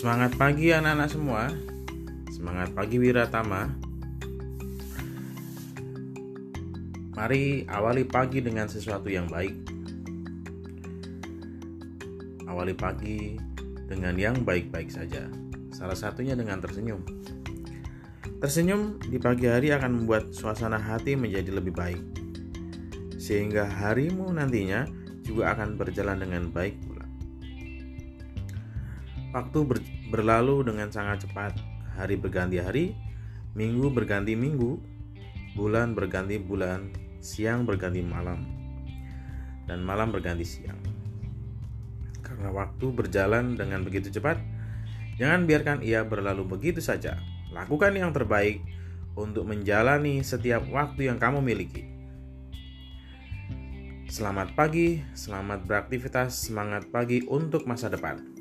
Semangat pagi anak-anak semua. Semangat pagi Wiratama. Mari awali pagi dengan sesuatu yang baik. Awali pagi dengan yang baik-baik saja. Salah satunya dengan tersenyum. Tersenyum di pagi hari akan membuat suasana hati menjadi lebih baik. Sehingga harimu nantinya juga akan berjalan dengan baik pula. Waktu ber berlalu dengan sangat cepat. Hari berganti hari, minggu berganti minggu, bulan berganti bulan, siang berganti malam, dan malam berganti siang. Karena waktu berjalan dengan begitu cepat, jangan biarkan ia berlalu begitu saja. Lakukan yang terbaik untuk menjalani setiap waktu yang kamu miliki. Selamat pagi, selamat beraktivitas, semangat pagi untuk masa depan.